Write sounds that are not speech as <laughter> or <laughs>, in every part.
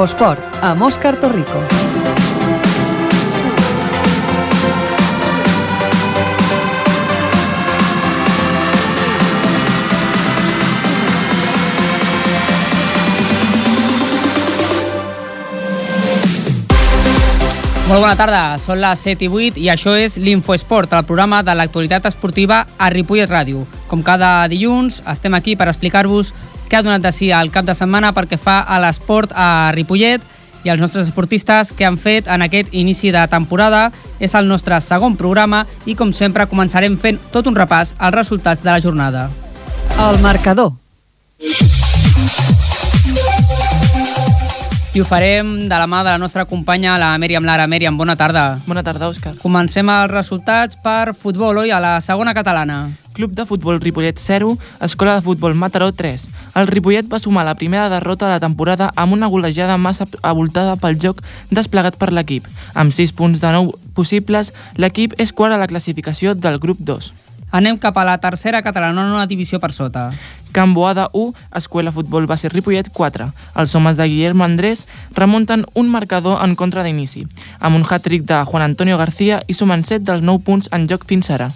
Infosport, amb Òscar Torrico. Molt bona tarda, són les 7 i 8 i això és l'Infoesport, el programa de l'actualitat esportiva a Ripollet Ràdio. Com cada dilluns, estem aquí per explicar-vos què ha donat de si al cap de setmana perquè fa a l'esport a Ripollet i els nostres esportistes que han fet en aquest inici de temporada. És el nostre segon programa i, com sempre, començarem fent tot un repàs als resultats de la jornada. El marcador. I ho farem de la mà de la nostra companya, la Mèriam Lara. Mèriam, bona tarda. Bona tarda, Òscar. Comencem els resultats per futbol, oi? A la segona catalana. Club de futbol Ripollet 0, Escola de futbol Mataró 3. El Ripollet va sumar la primera derrota de la temporada amb una golejada massa avoltada pel joc desplegat per l'equip. Amb 6 punts de 9 possibles, l'equip és quart a la classificació del grup 2. Anem cap a la tercera catalana, una divisió per sota. Can Boada 1, Escuela Futbol Base Ripollet 4. Els homes de Guillermo Andrés remunten un marcador en contra d'inici, amb un hat-trick de Juan Antonio García i sumen 7 dels 9 punts en joc fins ara.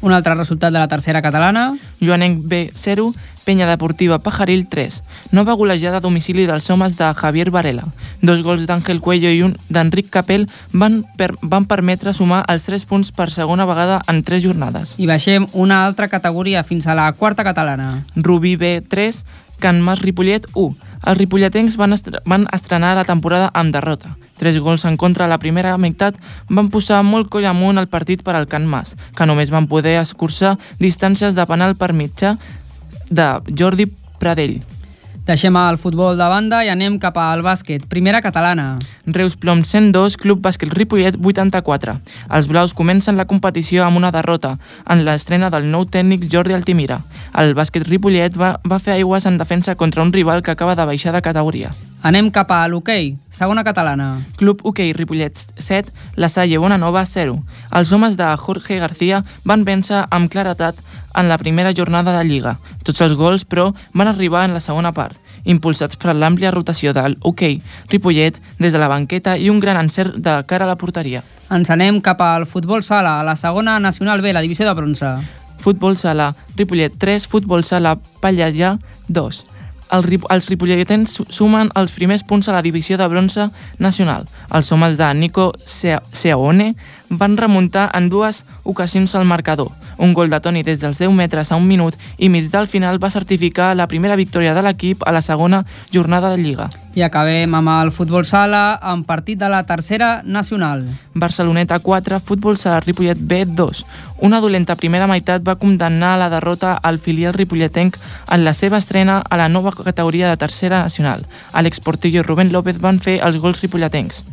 Un altre resultat de la tercera catalana. Joanenc B 0, Penya Deportiva Pajaril 3. Nova golejada a domicili dels homes de Javier Varela. Dos gols d'Àngel Cuello i un d'Enric Capel van, per, van permetre sumar els 3 punts per segona vegada en 3 jornades. I baixem una altra categoria fins a la quarta catalana. Rubí B 3, Can Mas Ripollet 1. Els ripolletens van, estre van estrenar la temporada amb derrota. Tres gols en contra a la primera meitat van posar molt coll amunt el partit per al Can Mas, que només van poder escurçar distàncies de penal per mitjà de Jordi Pradell. Deixem el futbol de banda i anem cap al bàsquet. Primera catalana. Reus Plom 102, Club Bàsquet Ripollet 84. Els blaus comencen la competició amb una derrota en l'estrena del nou tècnic Jordi Altimira. El bàsquet Ripollet va, va fer aigües en defensa contra un rival que acaba de baixar de categoria. Anem cap a l'hoquei, segona catalana. Club Hoquei Ripollet 7, La Salle Bonanova 0. Els homes de Jorge García van vèncer amb claretat en la primera jornada de Lliga. Tots els gols, però, van arribar en la segona part, impulsats per l'àmplia rotació del hoquei Ripollet des de la banqueta i un gran encert de cara a la porteria. Ens anem cap al futbol sala, a la segona nacional B, la divisió de bronze. Futbol sala Ripollet 3, futbol sala Pallajà 2. El, els ripolletens sumen els primers punts a la divisió de bronze nacional. Els homes de Nico Seone van remuntar en dues ocasions al marcador. Un gol de Toni des dels 10 metres a un minut i mig del final va certificar la primera victòria de l'equip a la segona jornada de Lliga. I acabem amb el futbol sala en partit de la tercera nacional. Barceloneta 4, futbol sala Ripollet B 2. Una dolenta primera meitat va condemnar la derrota al filial ripolletenc en la seva estrena a la nova categoria de tercera nacional. Àlex Portillo i Rubén López van fer els gols ripolletencs.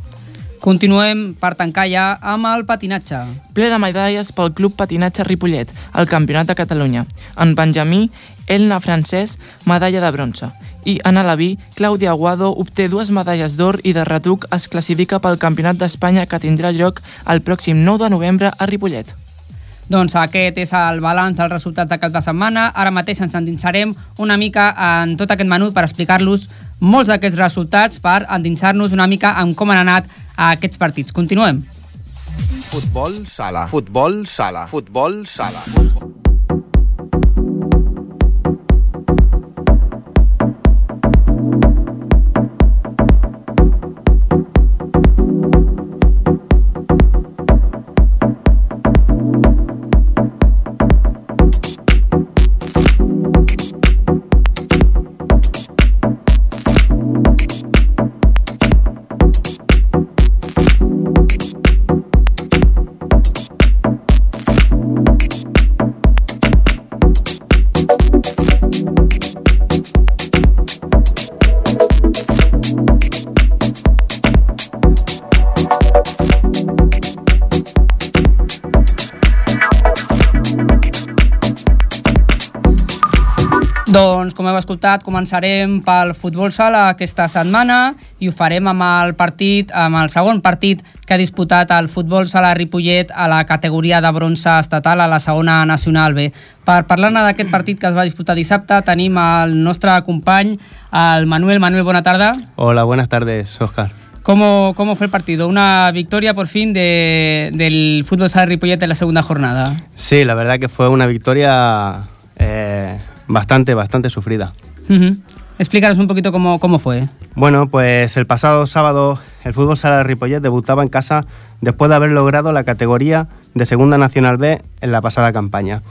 Continuem per tancar ja amb el patinatge. Ple de medalles pel Club Patinatge Ripollet, al Campionat de Catalunya. En Benjamí, Elna Francesc, medalla de bronze. I en Alaví, Clàudia Aguado obté dues medalles d'or i de retuc es classifica pel Campionat d'Espanya que tindrà lloc el pròxim 9 de novembre a Ripollet. Doncs aquest és el balanç dels resultats de cap de setmana. Ara mateix ens endinsarem una mica en tot aquest menut per explicar-los molts d'aquests resultats, per endinsar-nos una mica en com han anat aquests partits. Continuem. Futbol sala. Futbol sala. Futbol sala. Doncs, com heu escoltat, començarem pel futbol sala aquesta setmana i ho farem amb el partit, amb el segon partit que ha disputat el futbol sala Ripollet a la categoria de bronze estatal a la segona nacional B. Per parlar-ne d'aquest partit que es va disputar dissabte tenim el nostre company, al Manuel. Manuel, buena tarde. Hola, buenas tardes, Oscar. ¿Cómo, ¿Cómo fue el partido? Una victoria por fin de, del fútbol sala Ripollet en la segunda jornada. Sí, la verdad que fue una victoria eh, bastante, bastante sufrida. Ujú. Explícanos un poquito cómo, cómo fue. Bueno, pues el pasado sábado el fútbol sala Ripollet debutaba en casa después de haber logrado la categoría de Segunda Nacional B en la pasada campaña.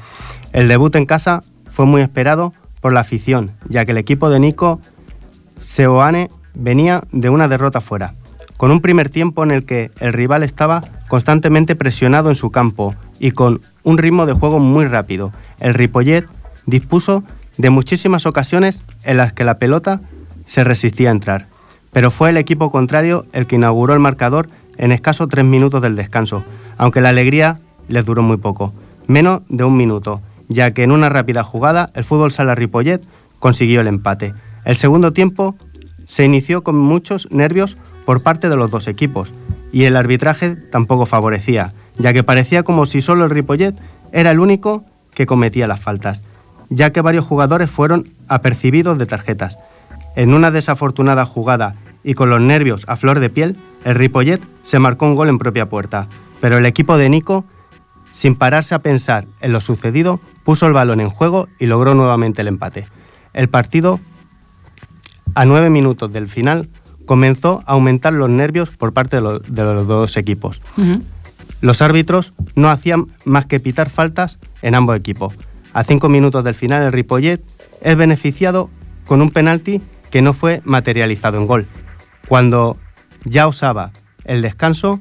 El debut en casa fue muy esperado por la afición, ya que el equipo de Nico Seoane venía de una derrota fuera, con un primer tiempo en el que el rival estaba constantemente presionado en su campo y con un ritmo de juego muy rápido. El Ripollet dispuso de muchísimas ocasiones en las que la pelota se resistía a entrar, pero fue el equipo contrario el que inauguró el marcador en escaso tres minutos del descanso, aunque la alegría les duró muy poco, menos de un minuto, ya que en una rápida jugada el fútbol sala Ripollet consiguió el empate. El segundo tiempo se inició con muchos nervios por parte de los dos equipos y el arbitraje tampoco favorecía, ya que parecía como si solo el Ripollet era el único que cometía las faltas, ya que varios jugadores fueron apercibidos de tarjetas. En una desafortunada jugada y con los nervios a flor de piel, el Ripollet se marcó un gol en propia puerta, pero el equipo de Nico, sin pararse a pensar en lo sucedido, puso el balón en juego y logró nuevamente el empate. El partido a nueve minutos del final, comenzó a aumentar los nervios por parte de, lo- de los dos equipos. Los árbitros no hacían más que pitar faltas en ambos equipos. A cinco minutos del final, el Ripollet es beneficiado con un penalti que no fue materializado en gol. Cuando ya osaba el descanso,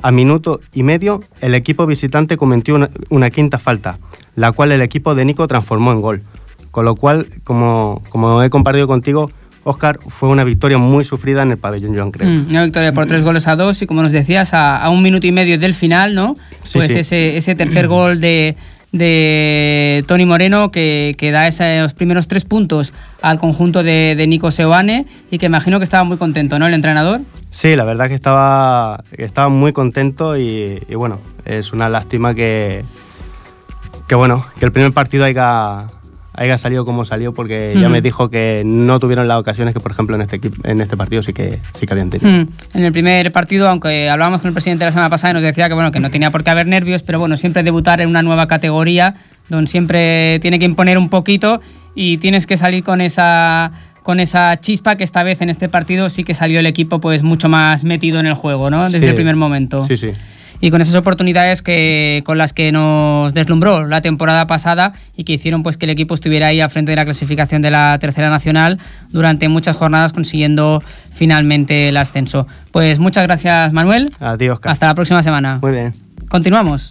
a minuto y medio, el equipo visitante cometió una, una quinta falta, la cual el equipo de Nico transformó en gol. Con lo cual, como, como he compartido contigo, Oscar, fue una victoria muy sufrida en el pabellón Joan Creu. Mm, Una victoria por tres goles a dos y como nos decías, a, a un minuto y medio del final, ¿no? Sí, pues sí. Ese, ese tercer gol de, de Tony Moreno que, que da esos primeros tres puntos al conjunto de, de Nico Seoane y que imagino que estaba muy contento, ¿no? El entrenador. Sí, la verdad que estaba, estaba muy contento y, y bueno, es una lástima que, que bueno, que el primer partido haya, haya salido como salió porque ya Ujú. me dijo que no tuvieron las ocasiones que por ejemplo en este, en este partido sí que, sí que habían tenido. Mm, En el primer partido, aunque hablábamos con el presidente la semana pasada y nos decía que bueno que no tenía por qué haber nervios, pero bueno, siempre debutar en una nueva categoría, donde siempre tiene que imponer un poquito y tienes que salir con esa con esa chispa que esta vez en este partido sí que salió el equipo pues mucho más metido en el juego, ¿no? Desde Sí. el primer momento. Sí, sí. Y con esas oportunidades que con las que nos deslumbró la temporada pasada y que hicieron pues que el equipo estuviera ahí al frente de la clasificación de la Tercera Nacional durante muchas jornadas consiguiendo finalmente el ascenso. Pues muchas gracias, Manuel. A Oscar. Hasta la próxima semana. Muy bien. Continuamos.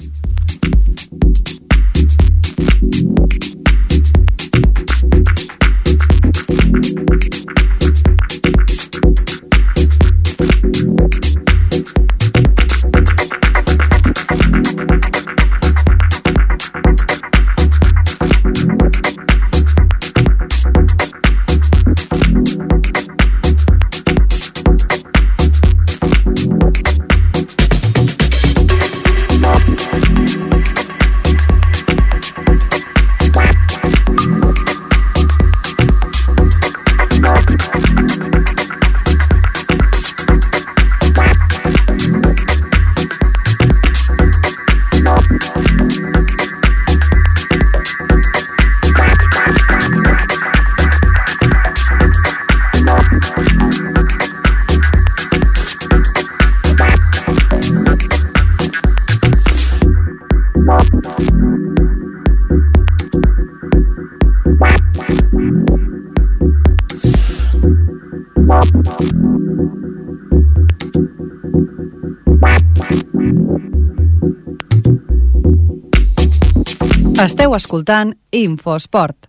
Esteu escoltant Infosport.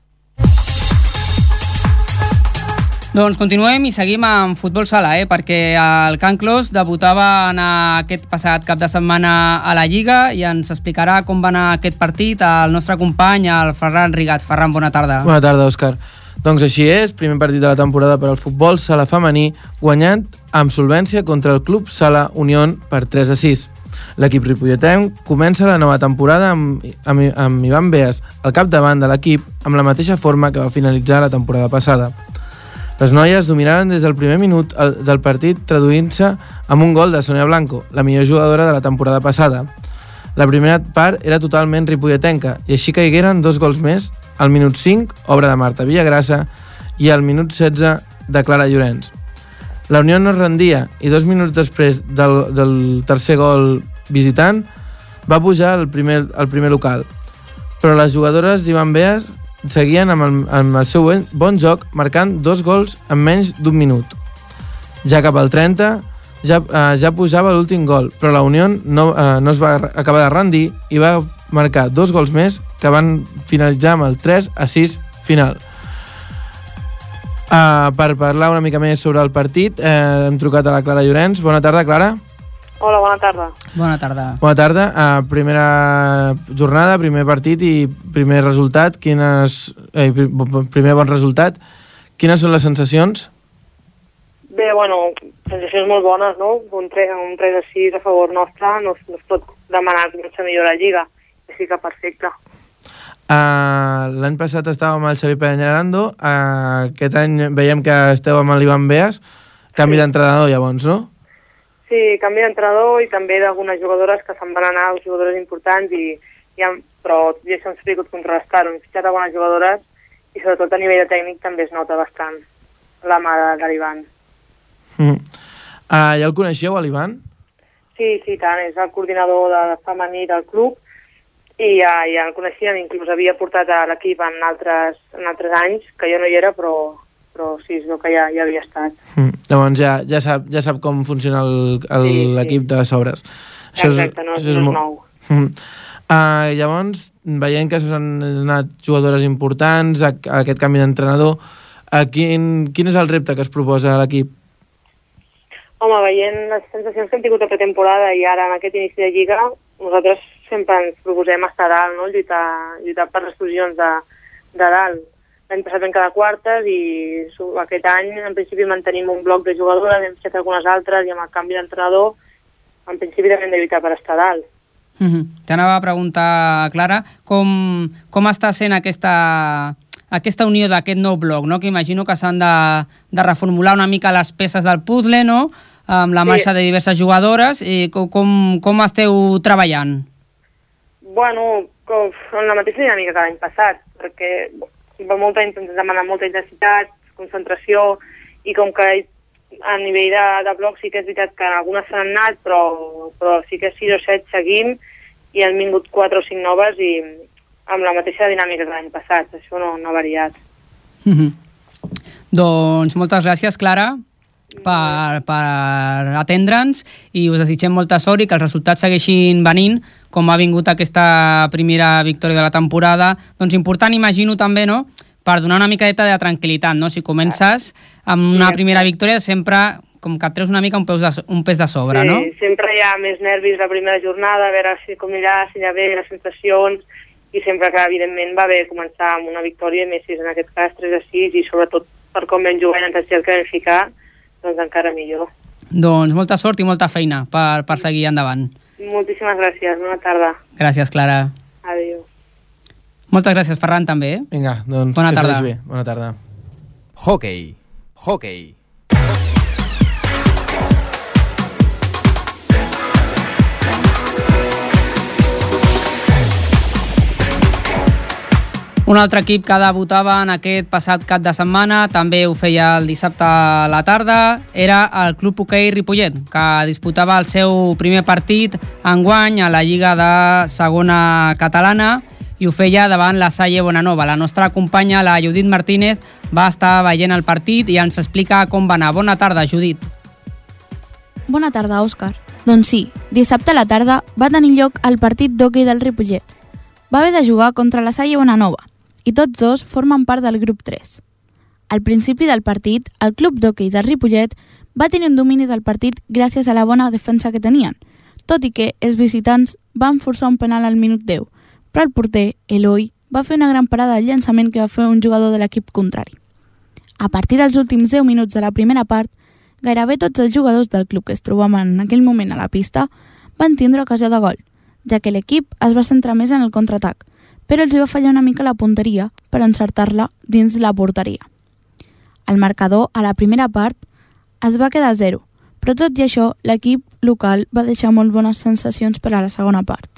Doncs continuem i seguim amb futbol sala, eh? perquè el Can Clos debutava en aquest passat cap de setmana a la Lliga i ens explicarà com va anar aquest partit el nostre company, el Ferran Rigat. Ferran, bona tarda. Bona tarda, Òscar. Doncs així és, primer partit de la temporada per al futbol sala femení, guanyant amb solvència contra el club Sala Unión per 3 a 6. L'equip ripolletenc comença la nova temporada amb, amb, amb Ivan Beas al capdavant de l'equip amb la mateixa forma que va finalitzar la temporada passada. Les noies dominaren des del primer minut el- del partit traduint-se amb un gol de Sonia Blanco, la millor jugadora de la temporada passada. La primera part era totalment ripolletenca i així caigueren dos gols més al minut 5, obra de Marta Villagrassa, i al minut 16 de Clara Llorenç. La Unió no es rendia i dos minuts després del, del tercer gol visitant va pujar al primer, al primer local. Però les jugadores d'Ivan Beas seguien amb el, amb el seu bon- joc, marcant dos gols en menys d'un minut. Ja cap al 30 ja, eh, ja pujava l'últim gol, però la Unió no, eh, no es va acabar de rendir i va marcar dos gols més que van finalitzar amb el 3 a 6 final. Uh, per parlar una mica més sobre el partit, eh, hem trucat a la Clara Llorenç. Bona tarda, Clara. Hola, bona tarda. Bona tarda. Bona tarda. Uh, primera jornada, primer partit i primer resultat. Quines, eh, pri- primer bon resultat. Quines són les sensacions? Bé, bueno, sensacions molt bones, no? Un 3, un 3 a 6 a favor nostre no, no es pot demanar mucha millor a la Lliga. Així que perfecte. Uh, L'any passat estàvem amb el Xavi Peñarando, uh, aquest any veiem que esteu amb l'Ivan Beas, canvi Sí. d'entrenador llavors, no? Sí, canvi d'entrenador i també d'algunes jugadores que se'n van anar, jugadores importants, i, i han, però això hem sabut contrarrestar-ho. Hem fitxat a bones jugadores i sobretot a nivell de tècnic també es nota bastant la mà de, de l'Ivan. Mm. Uh, ja el coneixeu, a l'Ivan? Sí, sí, tant, és el coordinador de femení del club i ja, ja el coneixíem, inclús havia portat a l'equip en altres, en altres anys, que jo no hi era, però, però sí, és el que ja, ja havia estat. Mm. Llavors ja, ja, sap, ja sap com funciona el- el- Sí, sí. l'equip de sobres. Exacte, no, no és molt- nou. Mm. Uh, llavors, veient que s'han anat jugadores importants, a, a aquest canvi d'entrenador, a quin, quin és el repte que es proposa a l'equip? Home, veient les sensacions que hem tingut a pretemporada i ara en aquest inici de Lliga, nosaltres sempre ens proposem estar a dalt, no? lluitar, lluitar per les posicions de, de dalt. L'any passat vam quedar quartes i aquest any en principi mantenim un bloc de jugadores, hem fet algunes altres i amb el canvi d'entrenador en principi també hem de lluitar per estar a dalt. Uh -huh. T'anava a preguntar, Clara, com, com està sent aquesta, aquesta unió d'aquest nou bloc, no? que imagino que s'han de, de reformular una mica les peces del puzzle, no? amb la Sí. marxa de diverses jugadores, i com, com, esteu treballant? Bueno, com, la mateixa dinàmica que l'any passat, perquè va molta, demana molta intensitat, concentració, i com que a nivell de, de bloc sí que és veritat que algunes s'han anat, però, però sí que 6 o 7 seguim, i han vingut 4 o 5 noves i amb la mateixa dinàmica que l'any passat, això no, no ha variat. Uh -huh. Doncs moltes gràcies, Clara, per, per atendre'ns i us desitgem molta sort i que els resultats segueixin venint com ha vingut aquesta primera victòria de la temporada. Doncs important, imagino també, no?, per donar una miqueta de tranquil·litat, no? Si comences amb una Sí, primera victòria, sempre com que et treus una mica un, peus de, so- un pes de sobre, no? Sí, sempre hi ha més nervis la primera jornada, a veure si com anirà, si hi ha bé les sensacions, i sempre que, evidentment, va bé començar amb una victòria, més si és en aquest cas 3 a 6, i sobretot per com vam jugar i intensitat que vam ficar, doncs encara millor. Doncs molta sort i molta feina per, per seguir endavant. Moltíssimes gràcies, bona tarda. Gràcies, Clara. Adéu. Moltes gràcies, Ferran, també. Vinga, doncs Bona que tarda. bé. Bona tarda. Hockey. Hockey. Un altre equip que debutava en aquest passat cap de setmana, també ho feia el dissabte a la tarda, era el Club Hoquei Ripollet, que disputava el seu primer partit enguany a la Lliga de Segona Catalana i ho feia davant la Salle Bonanova. La nostra companya, la Judit Martínez, va estar veient el partit i ens explica com va anar. Bona tarda, Judit. Bona tarda, Òscar. Doncs sí, dissabte a la tarda va tenir lloc el partit d'hoquei del Ripollet. Va haver de jugar contra la Salle Bonanova i tots dos formen part del grup 3. Al principi del partit, el club d'hoquei del Ripollet va tenir un domini del partit gràcies a la bona defensa que tenien, tot i que els visitants van forçar un penal al minut 10, però el porter, Eloi, va fer una gran parada al llançament que va fer un jugador de l'equip contrari. A partir dels últims 10 minuts de la primera part, gairebé tots els jugadors del club que es trobaven en aquell moment a la pista van tindre ocasió de gol, ja que l'equip es va centrar més en el contraatac, però els va fallar una mica la punteria per encertar-la dins la porteria. El marcador, a la primera part, es va quedar a zero, però tot i això, l'equip local va deixar molt bones sensacions per a la segona part.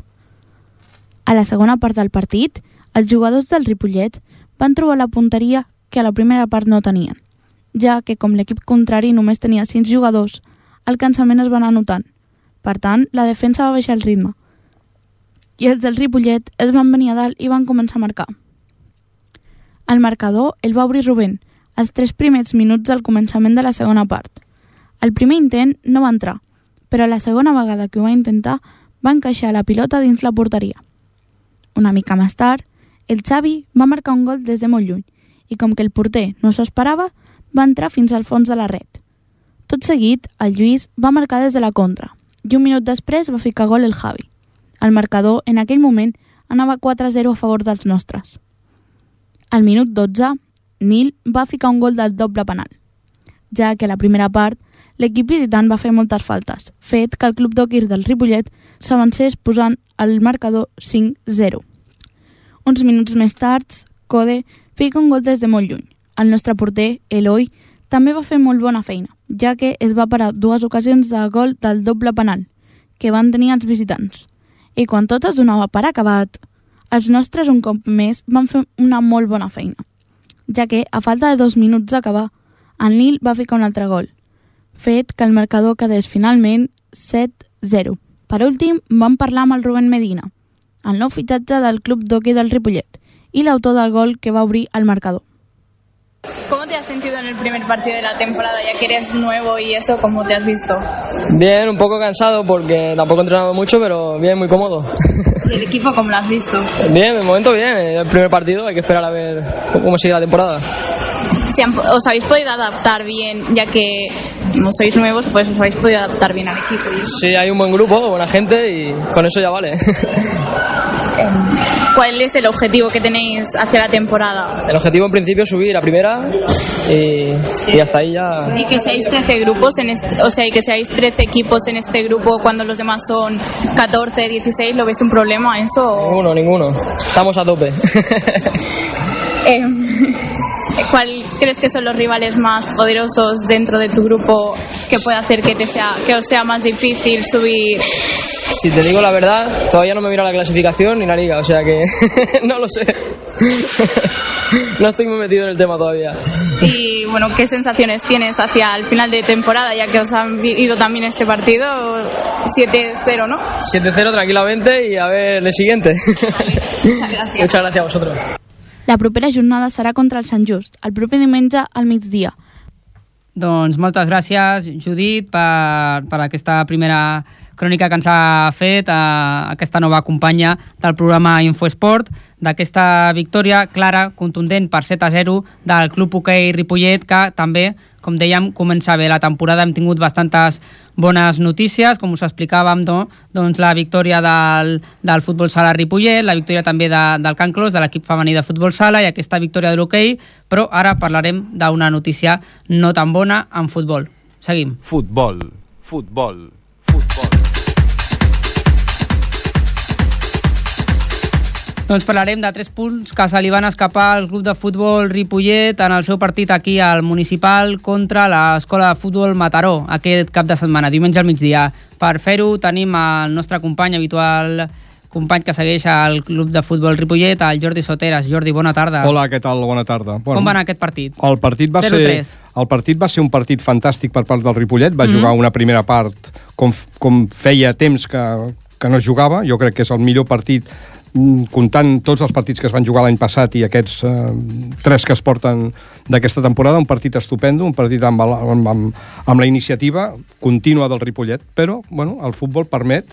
A la segona part del partit, els jugadors del Ripollet van trobar la punteria que a la primera part no tenien, ja que com l'equip contrari només tenia 5 jugadors, el cansament es va anar notant. Per tant, la defensa va baixar el ritme. I els del Ripollet es van venir a dalt i van començar a marcar. El marcador el va obrir Rubén, els tres primers minuts al començament de la segona part. El primer intent no va entrar, però la segona vegada que ho va intentar va encaixar la pilota dins la porteria. Una mica més tard, el Xavi va marcar un gol des de molt lluny i com que el porter no s'ho esperava, va entrar fins al fons de la red. Tot seguit, el Lluís va marcar des de la contra i un minut després va ficar gol el Javi. El marcador, en aquell moment, anava 4-0 a favor dels nostres. Al minut 12, Nil va ficar un gol del doble penal, ja que a la primera part l'equip visitant va fer moltes faltes, fet que el club d'Oquir del Ripollet s'avancés posant el marcador 5-0. Uns minuts més tard, Code fica un gol des de molt lluny. El nostre porter, Eloi, també va fer molt bona feina, ja que es va parar dues ocasions de gol del doble penal, que van tenir els visitants. I quan tot es donava per acabat, els nostres un cop més van fer una molt bona feina, ja que, a falta de dos minuts d'acabar, el Nil va ficar un altre gol, fet que el marcador quedés finalment 7-0. Per últim, vam parlar amb el Rubén Medina, el nou fitxatge del club d'hoquei del Ripollet, y el autor del gol que va a abrir al marcador. ¿Cómo te has sentido en el primer partido de la temporada, ya que eres nuevo y eso, cómo te has visto? Bien, un poco cansado porque tampoco he entrenado mucho, pero bien, muy cómodo. <laughs> ¿Y el equipo cómo lo has visto? Bien, de momento bien, el primer partido, hay que esperar a ver cómo sigue la temporada. Si han- os habéis podido adaptar bien, ya que no sois nuevos, pues os habéis podido adaptar bien al equipo. y. Sí, hay un buen grupo, buena gente y con eso ya vale. <laughs> ¿Cuál es el objetivo que tenéis hacia la temporada? El objetivo en principio es subir a primera y, y hasta ahí ya... Y que seáis 13 grupos, en este- o sea, y que seáis 13 equipos en este grupo cuando los demás son 14, 16, ¿lo veis un problema eso? Ninguno, ninguno. Estamos a tope. <laughs> Eh, ¿Cuál crees que son los rivales más poderosos dentro de tu grupo que puede hacer que, te sea, que os sea más difícil subir? Si te digo la verdad, todavía no me mira la clasificación ni la liga, o sea que <laughs> no lo sé. No estoy muy metido en el tema todavía. Y bueno, ¿qué sensaciones tienes hacia el final de temporada, ya que os han ido también este partido 7-0, ¿no? 7-0 tranquilamente y a ver el siguiente. Muchas gracias. Muchas gracias a vosotros. La propera jornada serà contra el Sant Just, el proper diumenge al migdia. Doncs moltes gràcies, Judit, per, per aquesta primera crònica que ens ha fet a aquesta nova companya del programa Infoesport, d'aquesta victòria clara, contundent per 7 a 0 del Club Hoquei Ripollet, que també, com dèiem, comença bé la temporada. Hem tingut bastantes bones notícies, com us explicàvem, no? doncs la victòria del, del futbol sala Ripollet, la victòria també de, del Can Clos, de l'equip femení de futbol sala, i aquesta victòria de l'hoquei, però ara parlarem d'una notícia no tan bona en futbol. Seguim. Futbol, futbol. Doncs parlarem de tres punts que se li van escapar al club de futbol Ripollet en el seu partit aquí al Municipal contra l'Escola de Futbol Mataró aquest cap de setmana, diumenge al migdia. Per fer-ho tenim el nostre company habitual company que segueix al club de futbol Ripollet, el Jordi Soteres. Jordi, bona tarda. Hola, què tal? Bona tarda. Com va anar aquest partit? El partit va 0-3. ser el partit va ser un partit fantàstic per part del Ripollet, va Mhm. jugar una primera part com, com feia temps que, que no jugava, jo crec que és el millor partit mm, comptant tots els partits que es van jugar l'any passat i aquests eh, tres que es porten d'aquesta temporada, un partit estupendo, un partit amb, amb, amb, amb la iniciativa contínua del Ripollet, però bueno, el futbol permet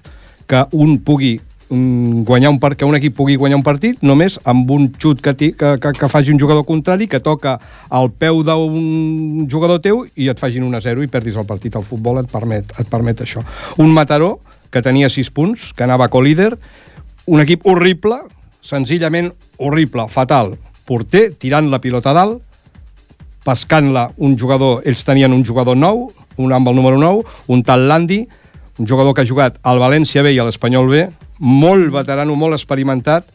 que un pugui mm, guanyar un part, que un equip pugui guanyar un partit només amb un xut que, ti, que, que, que faci un jugador contrari, que toca al peu d'un jugador teu i et facin 1 a 0 i perdis el partit. El futbol et permet, et permet això. Un Mataró que tenia 6 punts, que anava co-líder, un equip horrible, senzillament horrible, fatal. Porter, tirant la pilota a dalt, pescant-la un jugador, ells tenien un jugador nou, un amb el número 9, un tal Landi, un jugador que ha jugat al València B i a l'Espanyol B, molt veterano, molt experimentat,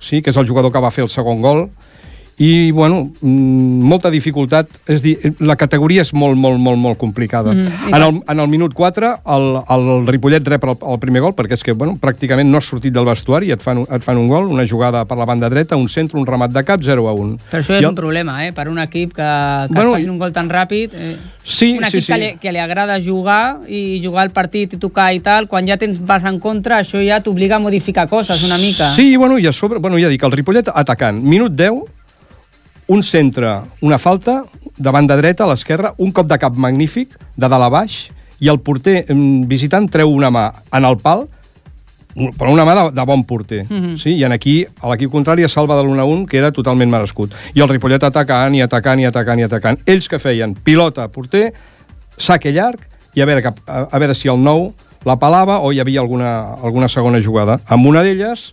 sí, que és el jugador que va fer el segon gol, i, bueno, mm, molta dificultat. És dir, la categoria és molt, molt, molt, molt complicada. Mm, en, el, en el minut 4, el, el Ripollet rep el, el primer gol, perquè és que, bueno, pràcticament no has sortit del vestuari i et fan, et fan un gol, una jugada per la banda dreta, un centre, un remat de cap, 0 a 1. Però això és I el- un problema, eh? Per un equip que, que Bueno, facin un gol tan ràpid. Eh, Sí, un sí, equip sí. Que, li, que li agrada jugar i jugar el partit i tocar i tal, quan ja tens vas en contra, això ja t'obliga a modificar coses una mica. Sí, bueno, i a sobre, bueno, ja dic, el Ripollet atacant. Minut 10, un centre, una falta, de banda dreta, a l'esquerra, un cop de cap magnífic, de dalt a baix, i el porter mm, visitant treu una mà en el pal, però una mà de, de bon porter. Mhm. sí? I en aquí l'equip contrari es salva de l'1-1, que era totalment merescut. I el Ripollet atacant, i atacant, i atacant, i atacant. Ells que feien pilota, porter, saque llarg, i a veure, cap, a, a veure si el nou la pelava o hi havia alguna, alguna segona jugada. Amb una d'elles,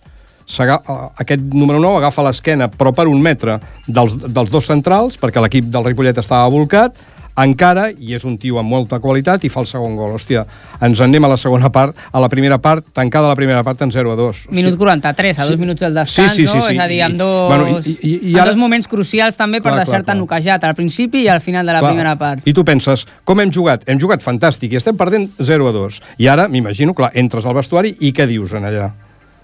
aquest número 9 agafa l'esquena, però per un metre dels, dels dos centrals, perquè l'equip del Ripollet estava volcat, encara, i és un tio amb molta qualitat, i fa el segon gol. Hòstia, ens en anem a la segona part, a la primera part, tancada la primera part en 0 a 2. Minut 43, a dos Sí. minuts del descans, Sí, sí, sí, no? sí. És a dir, amb I- dos, bueno, i- i- i ara- dos moments crucials també per deixar-te noquejat, al principi i al final de la Clar. primera part. I tu penses, com hem jugat? Hem jugat fantàstic i estem perdent 0 a 2. I ara, m'imagino, clar, entres al vestuari i què dius en allà?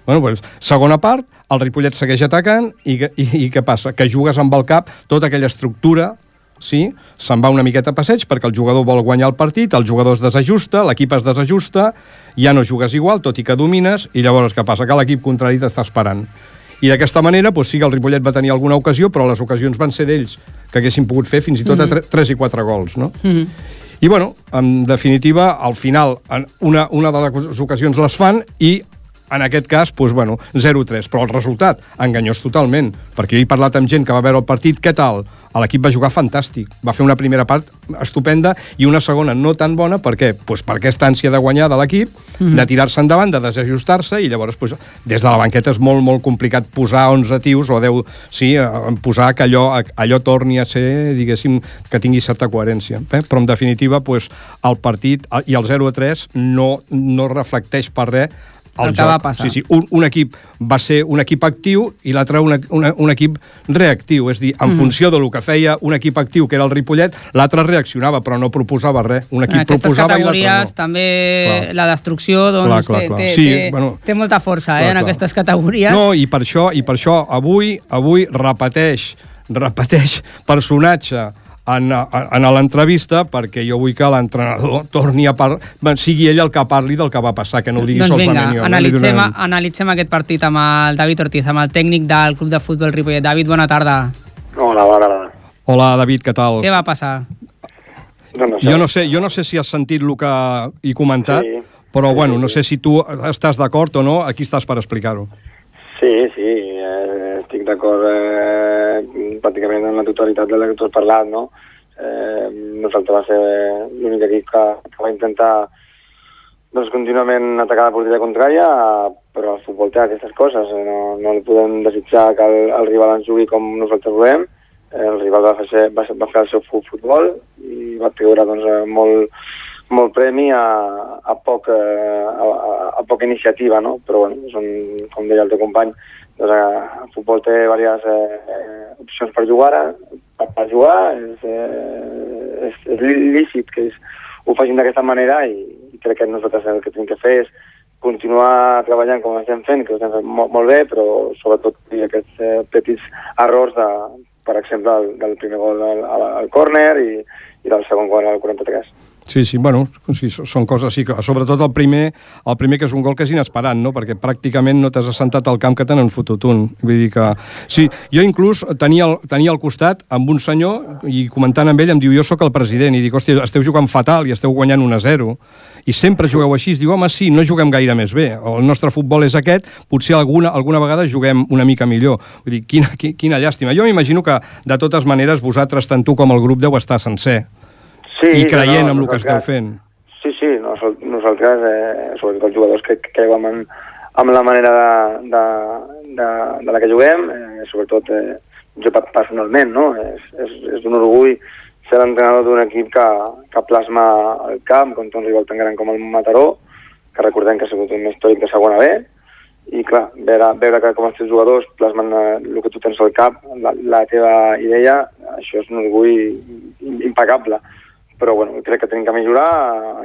Bueno, doncs, segona part, el Ripollet segueix atacant i, i, i què passa? Que jugues amb el cap tota aquella estructura sí? se'n va una miqueta a passeig perquè el jugador vol guanyar el partit, el jugador es desajusta, l'equip es desajusta, ja no jugues igual, tot i que domines, i llavors què passa? Que l'equip contrari t'està esperant. I d'aquesta manera, doncs sí que el Ripollet va tenir alguna ocasió, però les ocasions van ser d'ells, que haguessin pogut fer fins i tot a Mhm. 3 i 4 gols, no? Mhm. I, bueno, en definitiva, al final, en una, una de les ocasions les fan i en aquest cas, doncs, bueno, 0-3, però el resultat enganyós totalment, perquè jo he parlat amb gent que va veure el partit, què tal? L'equip va jugar fantàstic, va fer una primera part estupenda i una segona no tan bona, per què? Pues per aquesta ànsia de guanyar de l'equip, Mhm. de tirar-se endavant, de desajustar-se, i llavors, pues, des de la banqueta és molt, molt complicat posar 11 tios o 10, sí, eh, posar que allò, allò torni a ser, diguéssim, que tingui certa coherència. Eh? Però, en definitiva, pues, el partit i el 0 a 3 no, no reflecteix per res el, El que joc. va passar. Sí, sí, un, un equip va ser un equip actiu i l'altre un, un, un equip reactiu, és dir, en Mhm. funció del que feia un equip actiu, que era el Ripollet, l'altre reaccionava, però no proposava res. Un En equip aquestes proposava i l'altre no. també Clar. la destrucció doncs, Clar, clar, clar. té, Sí, té, bueno, té molta força eh, clar, en clar. aquestes categories. No, i per això, i per això avui avui repeteix, repeteix personatge en, en l'entrevista perquè jo vull que l'entrenador <laughs> torni a parlar, sigui ell el que parli del que va passar, que no ho digui doncs vinga, solament jo. analitzem, No? Analitzem aquest partit amb el David Ortiz, amb el tècnic del Club de Futbol Ripollet. David, bona tarda. Hola, bona tarda. Hola, David, què tal? Què va passar? No, no sé. Jo no sé, jo no sé si has sentit el que he comentat, Sí. però bueno, no sé si tu estàs d'acord o no, aquí estàs per explicar-ho. Sí, sí, eh, estic d'acord eh, pràcticament en la totalitat del que tu has parlat, no? Eh, nosaltres va ser l'únic equip que, que va intentar doncs, contínuament atacar la porteria contrària, però el futbol té aquestes coses, eh, no, no li podem desitjar que el, el rival ens jugui com nosaltres volem, eh, el rival va fer, va, va fer el seu fu- futbol i va treure doncs, eh, molt, molt premi a, a, poc, eh, a, a, a poca iniciativa, no? però bueno, són, com deia el teu company, doncs, eh, el futbol té diverses eh, opcions per jugar, per, per jugar, és, eh, és, és lí- lícit que és, ho facin d'aquesta manera i, i crec que nosaltres el que tenim que fer és continuar treballant com estem fent, que ho estem fent molt, molt bé, però sobretot dir aquests eh, petits errors de, per exemple, el, del primer gol al, al, al córner i, i del segon gol al 43. Sí, sí, bueno, sí, són coses sí, sobretot el primer, el primer que és un gol que és inesperat, no? perquè pràcticament no t'has assentat al camp que te n'han fotut un. Vull dir que... Sí, jo inclús tenia, el, tenia al costat amb un senyor i comentant amb ell em diu jo sóc el president i dic, hòstia, esteu jugant fatal i esteu guanyant 1 a 0 i sempre jugueu així. Diu, home, sí, no juguem gaire més bé. El nostre futbol és aquest, potser alguna, alguna vegada juguem una mica millor. Vull dir, quina, quina llàstima. Jo m'imagino que, de totes maneres, vosaltres, tant tu com el grup, deu estar sencer. Sí, I creient no, no, en el que esteu fent. Sí, sí, nosal- nosaltres, eh, sobretot els jugadors que que creiem en, en la manera de, de, de, de la que juguem, eh, sobretot eh, jo pe- personalment, no? És, és, és un orgull ser l'entrenador d'un equip que, que plasma el camp contra un rival tan gran com el Mataró, que recordem que ha sigut un històric de segona B, i clar, veure, veure que com els teus jugadors plasmen eh, el que tu tens al cap, la, la teva idea, això és un orgull impecable. Però bueno, crec que tenim que millorar,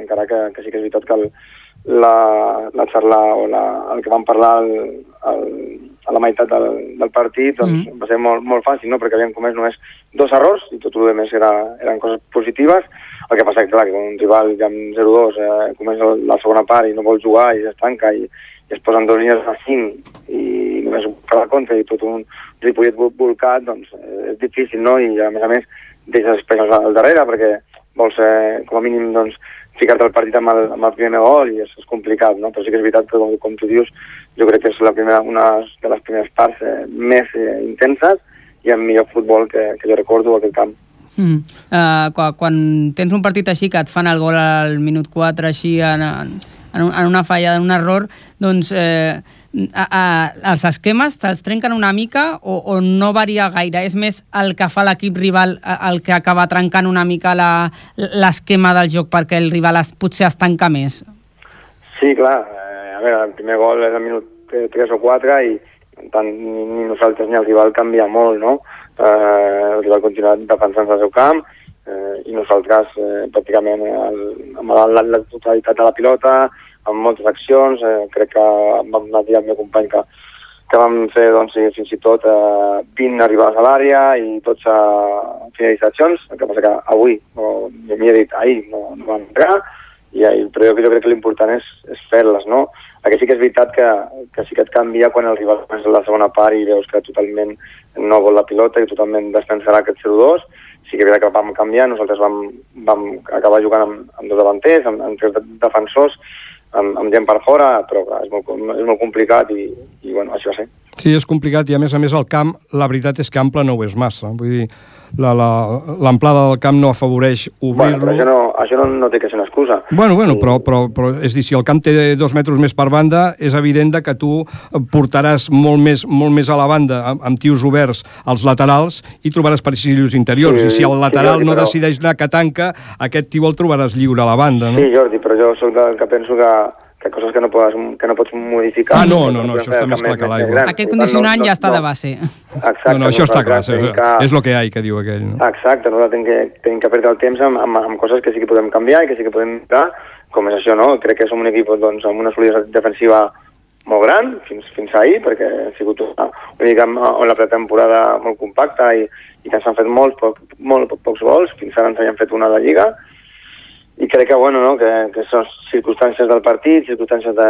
encara que, que sí que és veritat que el, la, la xarla o la, el que vam parlar el, el, a la meitat del, del partit doncs, mm. va ser molt, molt fàcil, no? perquè havíem comès només dos errors i tot el més era, eren coses positives. El que passa que, clar, que un rival ja amb 0-2 eh, comença la segona part i no vol jugar i s'estanca i, i es posen dos línies a 5 i només per la contra i tot un ripollet volcat, doncs eh, és difícil, no? I a més a més deixes espais al darrere perquè vols, eh, com a mínim, doncs, ficar-te al partit amb el, amb el primer gol i és, és complicat, no? Però sí que és veritat que, com, com tu dius, jo crec que és la primera, una de les primeres parts eh, més eh, intenses i amb millor futbol que, que jo recordo aquest camp. Mm. Uh, quan, quan tens un partit així que et fan el gol al minut 4 així en, en, en una falla, en un error, doncs eh, a, a, els esquemes te'ls trenquen una mica o, o no varia gaire? És més el que fa l'equip rival el que acaba trencant una mica l'esquema del joc perquè el rival es, potser es tanca més? Sí, clar. Eh, a veure, el primer gol és al minut 3 o 4 i tant ni, ni nosaltres ni el rival canvia molt, no? Eh, el rival continua defensant el seu camp, eh, i nosaltres eh, pràcticament el, amb la, la, la totalitat de la pilota, amb moltes accions, eh, crec que vam anar al meu company que, que vam fer doncs, fins i tot eh, 20 arribades a l'àrea i 12 finalitzacions, el que passa que avui, no, m'hi he dit ahir, no, no vam entrar, i, i, però jo, jo crec que l'important és, és fer-les, no? Que sí que és veritat que, que sí que et canvia quan el rival és la segona part i veus que totalment no vol la pilota i totalment descansarà aquest 0-2, sí que que vam canviar, nosaltres vam, vam acabar jugant amb, amb dos davanters, amb, amb tres defensors, amb, amb gent per fora, però clar, és, molt, és molt complicat i, i bueno, així va ser. Sí, és complicat i a més a més el camp, la veritat és que ample no ho és massa. Vull dir, l'amplada del camp no afavoreix obrir-lo. Bueno, això, no, això no, no té que ser una excusa. Bueno, bueno, però, però, però és dir, si el camp té dos metres més per banda, és evident que tu portaràs molt més, molt més a la banda, amb, amb tios oberts als laterals, i trobaràs passillos interiors. Sí, I si el lateral sí, Jordi, no però... decideix anar que tanca, aquest tio el trobaràs lliure a la banda, no? Sí, Jordi, però jo sóc del que penso que que coses que no, pots, que no pots modificar. Ah, no, no, no, això està més clar que l'aigua. Aquest condicionant no, no, ja està de base. Exacte. No, no, això està clar, és, que... és lo que hi ha, que diu aquell. No? Exacte, nosaltres tenim que, tenim que perdre el temps amb, amb, amb coses que sí que podem canviar i que sí que podem mirar, com és això, no? Crec que som un equip doncs, amb una solidesa defensiva molt gran, fins, fins ahir, perquè ha sigut una, una mica on la pretemporada molt compacta i, i que s'han fet molts, poc, molt, poc, pocs gols, fins ara ens havíem fet una de Lliga, i crec que, bueno, no, que, que són circumstàncies del partit, circumstàncies de,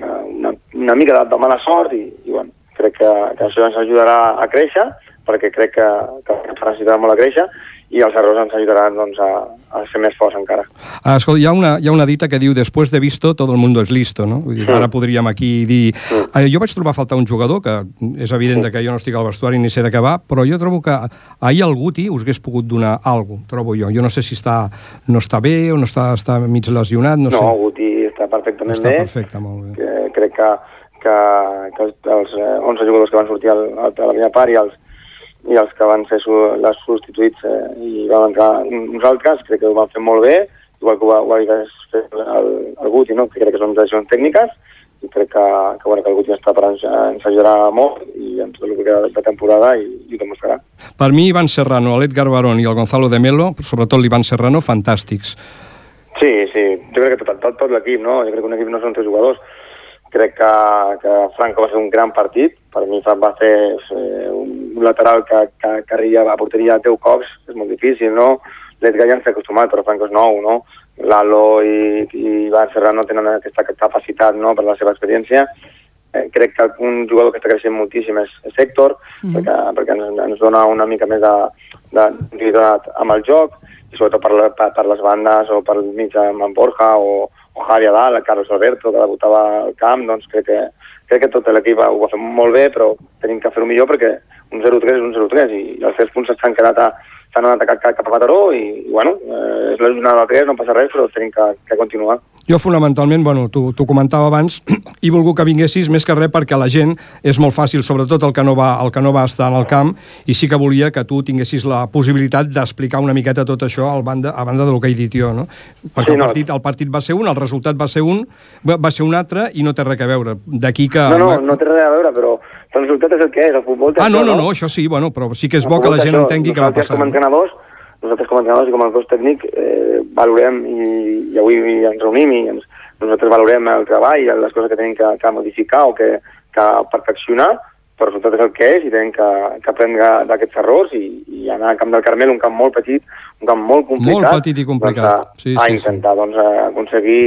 de una, una mica de, de mala sort i, i bueno, crec que, que això ens ajudarà a créixer perquè crec que, que ens necessitarà molt a créixer i els errors ens ajudaran doncs, a, a ser més forts encara. Ah, escolta, hi ha, una, hi ha una dita que diu després de visto todo el mundo es listo, no? Vull dir, mm. ara podríem aquí dir... Mm. Eh, jo vaig trobar a faltar un jugador, que és evident mm. que jo no estic al vestuari ni sé de què va, però jo trobo que ahir el Guti us hagués pogut donar alguna trobo jo. Jo no sé si està, no està bé o no està, està mig lesionat, no, no sé. No, Guti està perfectament està bé. perfecte, molt bé. Que, crec que, que, que els 11 eh, jugadors que van sortir al, a la primera part i els i els que van ser su les substituïts eh, i van entrar uns altres, crec que ho van fer molt bé, igual que ho va, ho va fer el, el Guti, no? que crec que són decisions tècniques, i crec que, que, bueno, que el Guti està per ens, ens ajudarà molt i en tot el que queda de temporada i, i ho demostrarà. Per mi, Ivan Serrano, l'Edgar Barón i el Gonzalo de Melo, sobretot l'Ivan Serrano, fantàstics. Sí, sí, jo crec que tot, tot, tot l'equip, no? Jo crec que un equip no són tres jugadors, crec que, que Franco va ser un gran partit, per mi va fer eh, un lateral que, que, que arriba a porteria 10 cops, és molt difícil, no? L'Edgar ja ens ha acostumat, però Franco és nou, no? Lalo i, i Ivan Serrano tenen aquesta capacitat, no?, per la seva experiència. Eh, crec que un jugador que està creixent moltíssim és, és Héctor, mm -hmm. perquè, perquè ens, ens dona una mica més de, de, de amb el joc, i sobretot per, per, per les bandes o per mig amb en Borja o, o Javi a dalt, el Carlos Alberto, que debutava al camp, doncs crec que, crec que tot l'equip ho va fer molt bé, però tenim que fer-ho millor perquè un 0-3 és un 0-3 i, i els 3 punts s'han quedat a, s'han anat cap, cap a Mataró i, i bueno, eh, és la jornada del 3, no passa res, però tenim que, que continuar. Jo fonamentalment, bueno, t'ho comentava abans, <clears throat> he volgut que vinguessis més que res perquè la gent és molt fàcil, sobretot el que no va, el que no va estar en el camp, i sí que volia que tu tinguessis la possibilitat d'explicar una miqueta tot això a banda, a banda del que he dit jo, no? Perquè Sí, el, no. partit, el partit va ser un, el resultat va ser un, va ser un altre i no té res a veure. D'aquí que... No, no, no té res a veure, però el resultat és el que és, el futbol Ah, no, no, no, això sí, bueno, però sí que és El bo que la gent això. entengui què va Nosaltres passar. com a entrenadors, nosaltres com a entrenadors i com a cos tècnic eh, valorem i, i avui ens reunim i ens, nosaltres valorem el treball, les coses que tenim que, que modificar o que, que perfeccionar, però resultat és el que és i tenim que, que aprendre d'aquests errors i, i anar al Camp del Carmel, un camp molt petit, un camp molt complicat, Molt petit i complicat. doncs, a, Sí, a sí, sí. intentar doncs, a aconseguir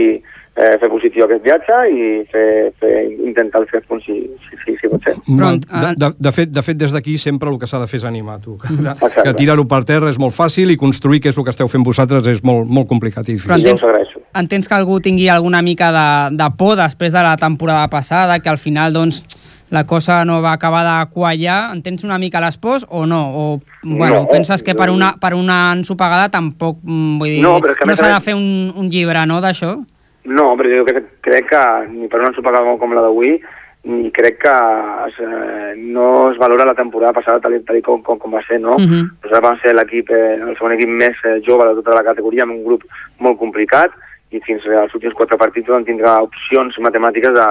eh, fer positiu aquest viatge i fer, fer, intentar els tres punts si, si, si, si pot ser. Però, de, de, de, fet, de fet, des d'aquí sempre el que s'ha de fer és animar, tu. Que, Exacte. que tirar-ho per terra és molt fàcil i construir, que és el que esteu fent vosaltres, és molt, molt complicat i Però difícil. entens, entens que algú tingui alguna mica de, de por després de la temporada passada, que al final doncs, la cosa no va acabar de quallar, entens una mica les pors o no? O bueno, No, penses que per una, per una ensopegada tampoc, mm, vull dir, No, no s'ha de fer un, un llibre, no, d'això? No, però jo crec, crec que ni per una ensopegada com la d'avui ni crec que es, eh, no es valora la temporada passada tal, tal com, com, com va ser, no? Mhm. Nosaltres vam ser l'equip, eh, el segon equip més eh, jove de tota la categoria, amb un grup molt complicat, i fins als últims quatre partits vam tindre opcions matemàtiques de,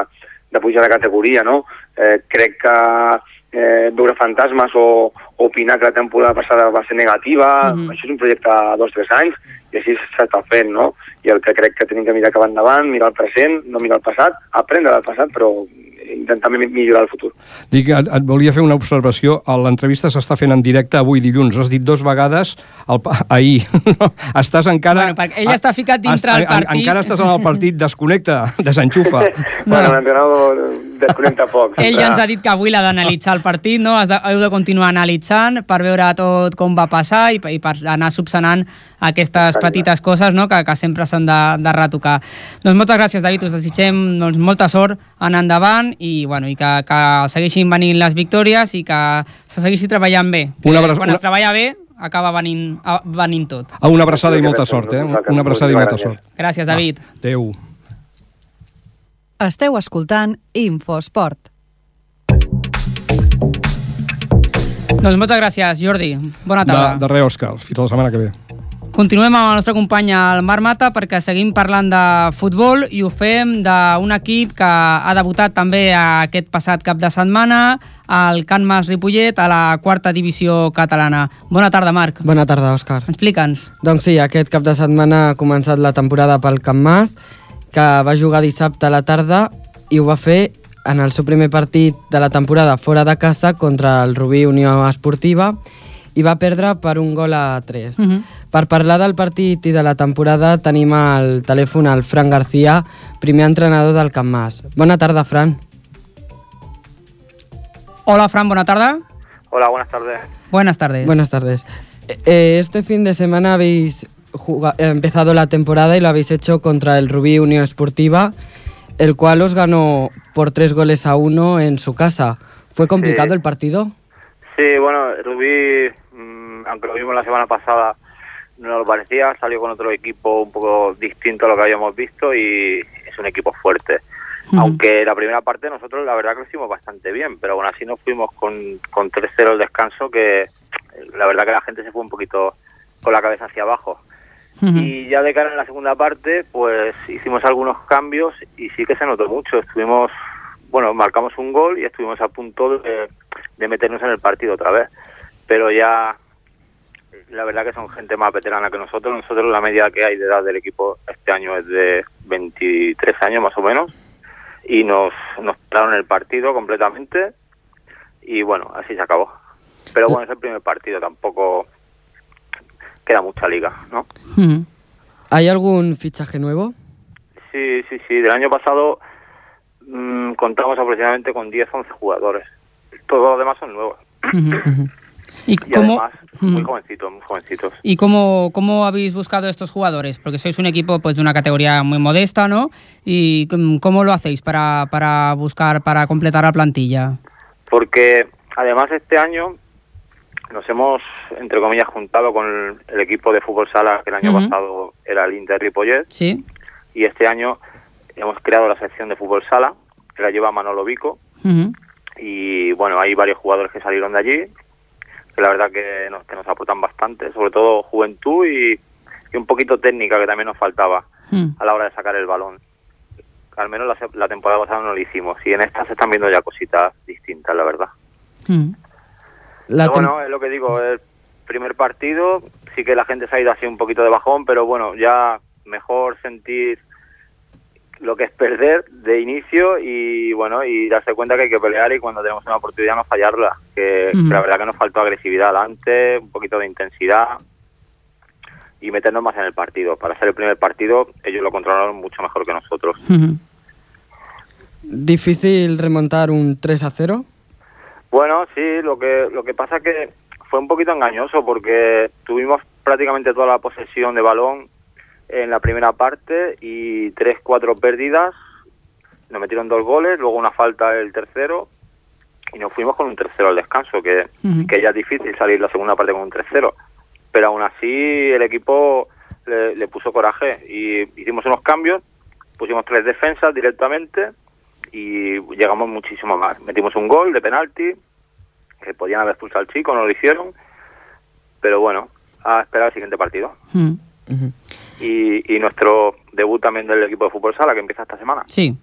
de pujar de categoria, no? Eh, crec que eh, veure fantasmes o, o opinar que la temporada passada va ser negativa, Mhm. això és un projecte de dos o tres anys, i així s'està fent, no? I el que crec que tenim que mirar cap endavant, mirar el present, no mirar el passat, aprendre del passat, però intentar mi- millorar el futur. Dic, et, et volia fer una observació. A L'entrevista s'està fent en directe avui dilluns. Has dit dos vegades el, <laughs> ahir. No, estàs encara... Bueno, ell està ficat dintre Has- el en- partit. Encara estàs en el partit, <laughs> desconnecta, desenxufa. <laughs> Bueno, l'entrenador desconnecta poc. Ell ja ens ha dit que avui l'ha d'analitzar el partit, no? Has de, heu de continuar analitzant per veure tot com va passar i, i per anar subsanant aquestes petites coses no? que, que sempre s'han de, de retocar. Doncs moltes gràcies, David, us desitgem doncs, molta sort en endavant i, bueno, i que, que segueixin venint les victòries i que se segueixi treballant bé. Una abra- Quan una- es treballa bé, acaba venint, venint tot. A una abraçada i molta sort, eh? Una abraçada i molta sort. Gràcies, David. Adéu. Esteu escoltant Infosport. Doncs moltes gràcies, Jordi. Bona De, tarda. de res, Òscar. Fins la setmana que ve. Continuem amb el nostre company el Marc Mata perquè seguim parlant de futbol i ho fem d'un equip que ha debutat també aquest passat cap de setmana al Can Mas Ripollet a la quarta divisió catalana. Bona tarda, Marc. Bona tarda, Òscar. Explica'ns. Doncs sí, aquest cap de setmana ha començat la temporada pel Camp Mas, que va jugar dissabte a la tarda i ho va fer en el seu primer partit de la temporada fora de casa contra el Rubí Unió Esportiva i va perdre per un gol a 3. Mhm. Per parlar del partit i de la temporada tenim al telèfon el Fran García, primer entrenador del Camp Mas. Bona tarda, Fran. Hola, Fran, bona tarda. Hola, buenas tardes. Buenas tardes. Buenas tardes. Eh, este fin de semana habéis eh, empezado la temporada y lo habéis hecho contra el Rubí Unión Esportiva, el cual os ganó por tres goles a uno en su casa. ¿Fue complicado Sí. el partido? Sí, bueno, Rubí, mm, aunque lo vimos la semana pasada, no nos parecía, salió con otro equipo un poco distinto a lo que habíamos visto y es un equipo fuerte. Aunque la primera parte nosotros la verdad que lo hicimos bastante bien, pero aún así nos fuimos con, con 3-0 el descanso que la verdad que la gente se fue un poquito con la cabeza hacia abajo. Y ya de cara en la segunda parte, pues hicimos algunos cambios y sí que se notó mucho. Estuvimos, bueno, marcamos un gol y estuvimos a punto de, de meternos en el partido otra vez. Pero ya, la verdad que son gente más veterana que nosotros. Nosotros la media que hay de edad del equipo este año es de 23 años más o menos. Y nos, nos pararon el partido completamente y bueno, así se acabó. Pero bueno, es el primer partido, tampoco queda mucha liga, ¿no? ¿Hay algún fichaje nuevo? Sí, sí, sí. Del año pasado mm, contamos aproximadamente con 10, 11 jugadores. Todos los demás son nuevos. ¿Y, Y cómo, además, muy jovencitos, muy jovencitos. ¿Y cómo, cómo habéis buscado estos jugadores? Porque sois un equipo pues, de una categoría muy modesta, ¿no? ¿Y cómo- lo hacéis para, para buscar, para completar la plantilla? Porque además este año nos hemos, entre comillas, juntado con el, equipo de fútbol sala que el año pasado era el Inter Ripollet Sí. y este año hemos creado la sección de fútbol sala, que la lleva Manolo Vico, y bueno, hay varios jugadores que salieron de allí, que la verdad que nos, que nos aportan bastante, sobre todo juventud y, y un poquito técnica que también nos faltaba Mm. a la hora de sacar el balón. Al menos la, temporada pasada no lo hicimos y en esta se están viendo ya cositas distintas, la verdad. Mm. La bueno, es lo que digo, el primer partido sí que la gente se ha ido así un poquito de bajón, pero bueno, ya mejor sentir lo que es perder de inicio y bueno, y darse cuenta que hay que pelear y cuando tenemos una oportunidad no fallarla, que, la verdad que nos faltó agresividad adelante, un poquito de intensidad y meternos más en el partido. Para ser el primer partido ellos lo controlaron mucho mejor que nosotros. Difícil remontar un 3 a 0. Bueno, sí, lo que lo que pasa que fue un poquito engañoso porque tuvimos prácticamente toda la posesión de balón en la primera parte y tres, cuatro pérdidas. Nos metieron dos goles, luego una falta el tercero y nos fuimos con un tercero al descanso, que, Ujú. que ya es difícil salir la segunda parte con un 3-0. Pero aún así el equipo le, le puso coraje y hicimos unos cambios, pusimos tres defensas directamente y llegamos muchísimo más. Metimos un gol de penalti, que podían haber expulsado al chico, no lo hicieron, pero bueno, a esperar el siguiente partido. Y, y nuestro debut también del equipo de fútbol sala, que empieza esta semana, Sí,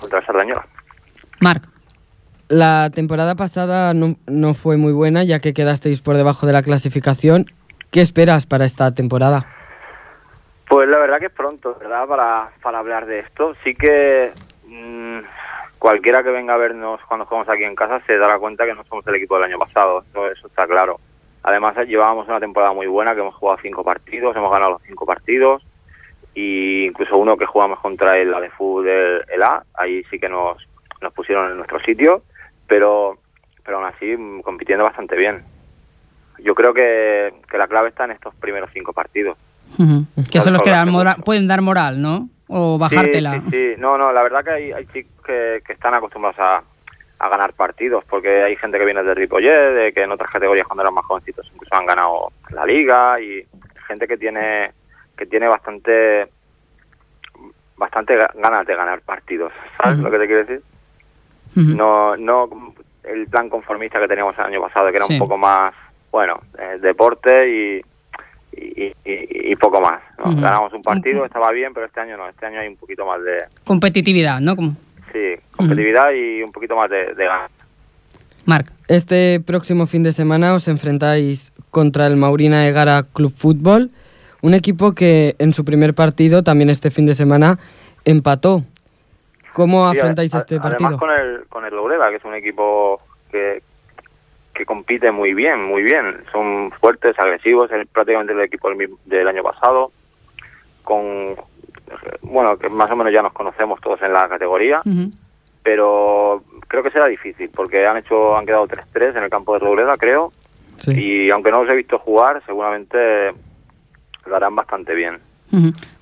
contra el Sardañola. Marc. La temporada pasada no, no fue muy buena ya que quedasteis por debajo de la clasificación. ¿Qué esperas para esta temporada? Pues la verdad que es pronto, ¿verdad? Para, para hablar de esto. Sí que mm, cualquiera que venga a vernos cuando jugamos aquí en casa se dará cuenta que no somos el equipo del año pasado. Eso, eso está claro. Además, llevábamos una temporada muy buena, que hemos jugado cinco partidos, hemos ganado los cinco partidos. Y incluso uno que jugamos contra el de fútbol, el, el A, ahí sí que nos, nos pusieron en nuestro sitio. Pero, pero aún así, mm, compitiendo bastante bien. Yo creo que, que la clave está en estos primeros cinco partidos. Que son los que dan Salvarse mora- pueden dar moral, ¿no? O bajártela. Sí, sí, sí. No, no, la verdad que hay, hay chicos que, que están acostumbrados a, a ganar partidos, porque hay gente que viene de Ripollet, de que en otras categorías cuando eran más jovencitos incluso han ganado la liga y gente que tiene que tiene bastante bastante ga- ganas de ganar partidos, ¿sabes lo que te quiero decir? No, no el plan conformista que teníamos el año pasado, que era Sí. un poco más, bueno, eh, deporte y, y, y- y poco más. Ganamos un partido, estaba bien, pero este año no, este año hay un poquito más de, Competitividad, ¿no? Como- sí, competitividad y un poquito más de, de ganas. Marc. Este próximo fin de semana os enfrentáis contra el Maurina Egara Club Fútbol, un equipo que en su primer partido, también este fin de semana, empató. ¿Cómo Sí, afrontáis a- este Además partido? con el, con el Loureda, que es un equipo que, que compite muy bien, muy bien. Son fuertes, agresivos, es prácticamente el equipo del, mi- del año pasado, con, bueno, que más o menos ya nos conocemos todos en la categoría, pero creo que será difícil, porque han hecho han quedado 3-3 en el campo de Robleda, creo, Sí. y aunque no los he visto jugar, seguramente lo harán bastante bien.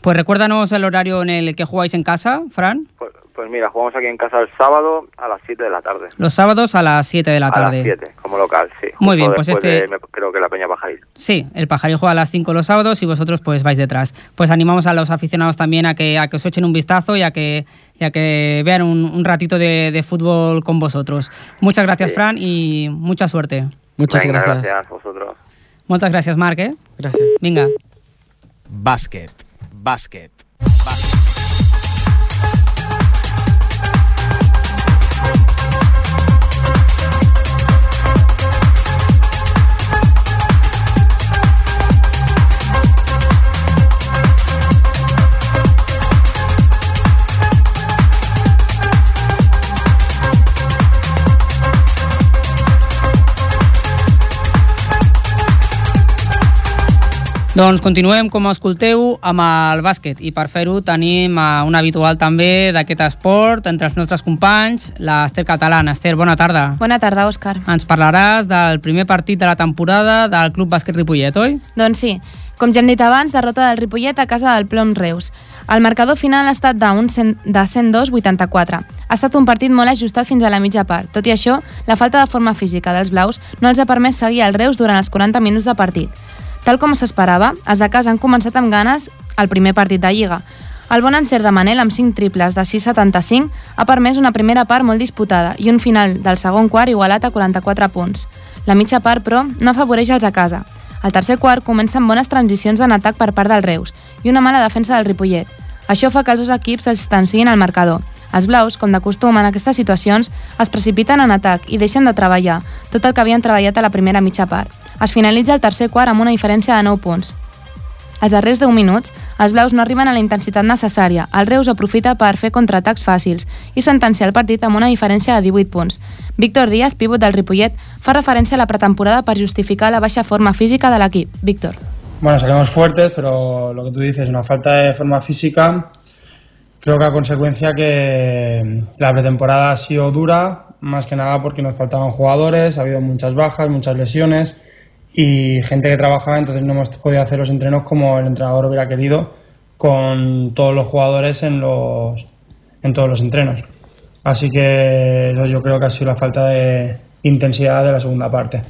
Pues recuérdanos el horario en el que jugáis en casa, Fran. Pues, pues mira, jugamos aquí en casa el sábado a las 7 de la tarde. Los sábados a las 7 de la A tarde. las 7, como local, sí. Muy Justo bien, pues este- de, me- creo que la Peña Pajaril. Sí, el pajarillo juega a las 5 los sábados y vosotros pues vais detrás. Pues animamos a los aficionados también a que, a que os echen un vistazo y a que, y a que vean un, un ratito de, de fútbol con vosotros. Muchas gracias, Fran, y mucha suerte. Muchas Venga, gracias. gracias a vosotros. Moltes gràcies, Marc, eh? Gràcies. Vinga. Bàsquet. Bàsquet. Doncs continuem, com escolteu, amb el bàsquet i per fer-ho tenim a un habitual també d'aquest esport entre els nostres companys, l'Ester Catalana. Ester, bona tarda. Bona tarda, Òscar. Ens parlaràs del primer partit de la temporada del Club Bàsquet Ripollet, oi? Doncs sí, com ja hem dit abans, derrota del Ripollet a casa del Plom Reus. El marcador final ha estat de 102-84. Ha estat un partit molt ajustat fins a la mitja part. Tot i això, la falta de forma física dels blaus no els ha permès seguir el Reus durant els 40 minuts de partit. Tal com s'esperava, els de casa han començat amb ganes el primer partit de Lliga. El bon encert de Manel amb 5 triples de 6,75 ha permès una primera part molt disputada i un final del segon quart igualat a 44 punts. La mitja part, però, no afavoreix els a casa. El tercer quart comença amb bones transicions en atac per part del Reus i una mala defensa del Ripollet. Això fa que els dos equips es distanciïn al marcador. Els blaus, com de costum en aquestes situacions, es precipiten en atac i deixen de treballar tot el que havien treballat a la primera mitja part. Es finalitza el tercer quart amb una diferència de 9 punts. Als darrers 10 minuts, els blaus no arriben a la intensitat necessària. El Reus aprofita per fer contraatacs fàcils i sentenciar el partit amb una diferència de 18 punts. Víctor Díaz, pívot del Ripollet, fa referència a la pretemporada per justificar la baixa forma física de l'equip. Víctor. Bueno, salimos fuertes, pero lo que tú dices, una falta de forma física, creo que a consecuencia que la pretemporada ha sido dura, más que nada porque nos faltaban jugadores, ha habido muchas bajas, muchas lesiones y gente que trabajaba, entonces no hemos podido hacer los entrenos como el entrenador hubiera querido con todos los jugadores en, los, en todos los entrenos. Así que eso yo creo que ha sido la falta de intensidad de la segunda parte.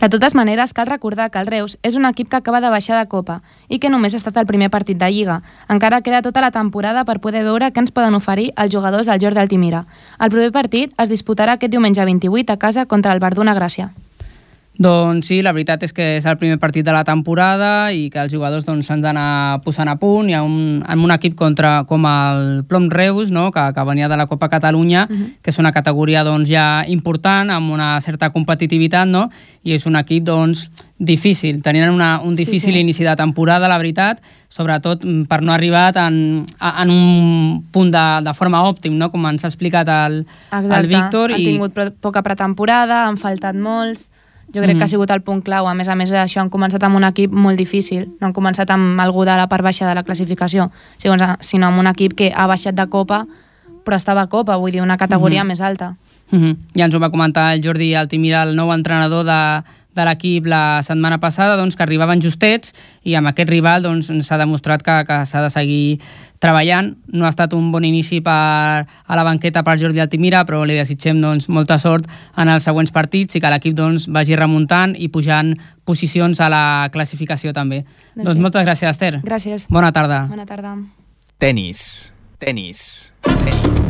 De totes maneres, cal recordar que el Reus és un equip que acaba de baixar de Copa i que només ha estat el primer partit de Lliga. Encara queda tota la temporada per poder veure què ens poden oferir els jugadors del Jordi Altimira. El proper partit es disputarà aquest diumenge 28 a casa contra el Verduna Gràcia. Doncs sí, la veritat és que és el primer partit de la temporada i que els jugadors doncs, s'han doncs, d'anar posant a punt. Hi ha un, amb un equip contra, com el Plom Reus, no? que, que venia de la Copa Catalunya, uh -huh. que és una categoria doncs, ja important, amb una certa competitivitat, no? i és un equip doncs, difícil. Tenien una, un difícil sí, sí. inici de temporada, la veritat, sobretot mm, per no arribar en, en un punt de, de forma òptim, no? com ens ha explicat el, el Víctor. Han i... tingut poca pretemporada, han faltat molts jo crec mm. que ha mm. sigut el punt clau. A més a més, això han començat amb un equip molt difícil. No han començat amb algú de la part baixa de la classificació, sinó amb un equip que ha baixat de Copa, però estava a Copa, vull dir, una categoria mm -hmm. més alta. Mm -hmm. Ja ens ho va comentar el Jordi Altimira, el nou entrenador de, de l'equip la setmana passada, doncs, que arribaven justets i amb aquest rival doncs, s'ha demostrat que, que s'ha de seguir treballant. No ha estat un bon inici per, a la banqueta per Jordi Altimira, però li desitgem doncs, molta sort en els següents partits i que l'equip doncs, vagi remuntant i pujant posicions a la classificació també. Doncs, doncs sí. moltes gràcies, Esther. Gràcies. Bona tarda. Bona tarda. Tenis. Tenis. Tenis.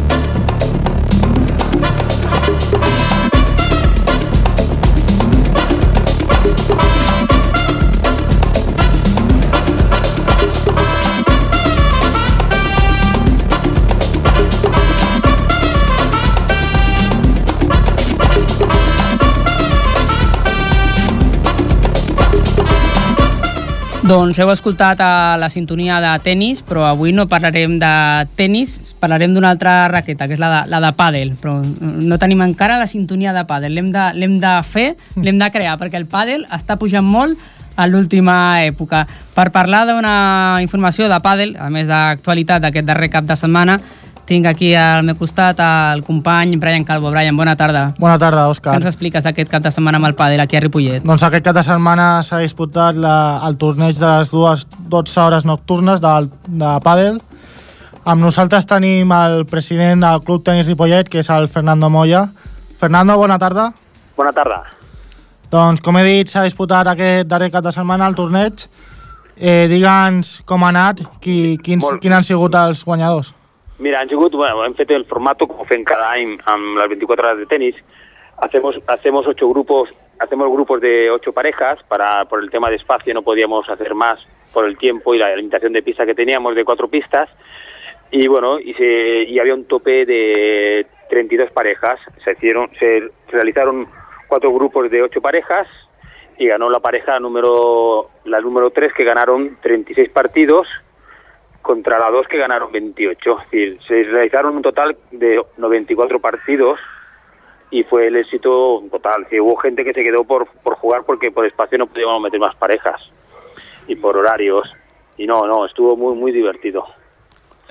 Doncs heu escoltat a la sintonia de tennis, però avui no parlarem de tennis, parlarem d'una altra raqueta, que és la de, la de pàdel, però no tenim encara la sintonia de pàdel. L'hem de, de fer, l'hem de crear, perquè el pàdel està pujant molt a l'última època. Per parlar d'una informació de pàdel, a més d'actualitat d'aquest darrer cap de setmana, tinc aquí al meu costat el company Brian Calvo. Brian, bona tarda. Bona tarda, Òscar. Què ens expliques d'aquest cap de setmana amb el pàdel aquí a Ripollet? Doncs aquest cap de setmana s'ha disputat la, el torneig de les dues 12 hores nocturnes del, de pàdel. Amb nosaltres tenim el president del Club Tenis Ripollet, que és el Fernando Moya. Fernando, bona tarda. Bona tarda. Doncs, com he dit, s'ha disputat aquest darrer cap de setmana el torneig. Eh, Digue'ns com ha anat, qui, quins, quins han sigut els guanyadors. Mira, han sigut, bueno, hem fet el formato com fem cada any las 24 horas de tenis. Hacemos, hacemos ocho grupos, hacemos grupos de ocho parejas, para, por el tema de espacio no podíamos hacer más por el tiempo y la limitación de pista que teníamos de cuatro pistas. Y bueno, y, se, y había un tope de 32 parejas. Se, hicieron, se realizaron cuatro grupos de ocho parejas y ganó la pareja número, la número 3 que ganaron 36 partidos contra la 2 que ganaron 28. Es decir, se realizaron un total de 94 partidos y fue el éxito total. Es hubo gente que se quedó por, por jugar porque por espacio no podíamos meter más parejas y por horarios. Y no, no, estuvo muy, muy divertido.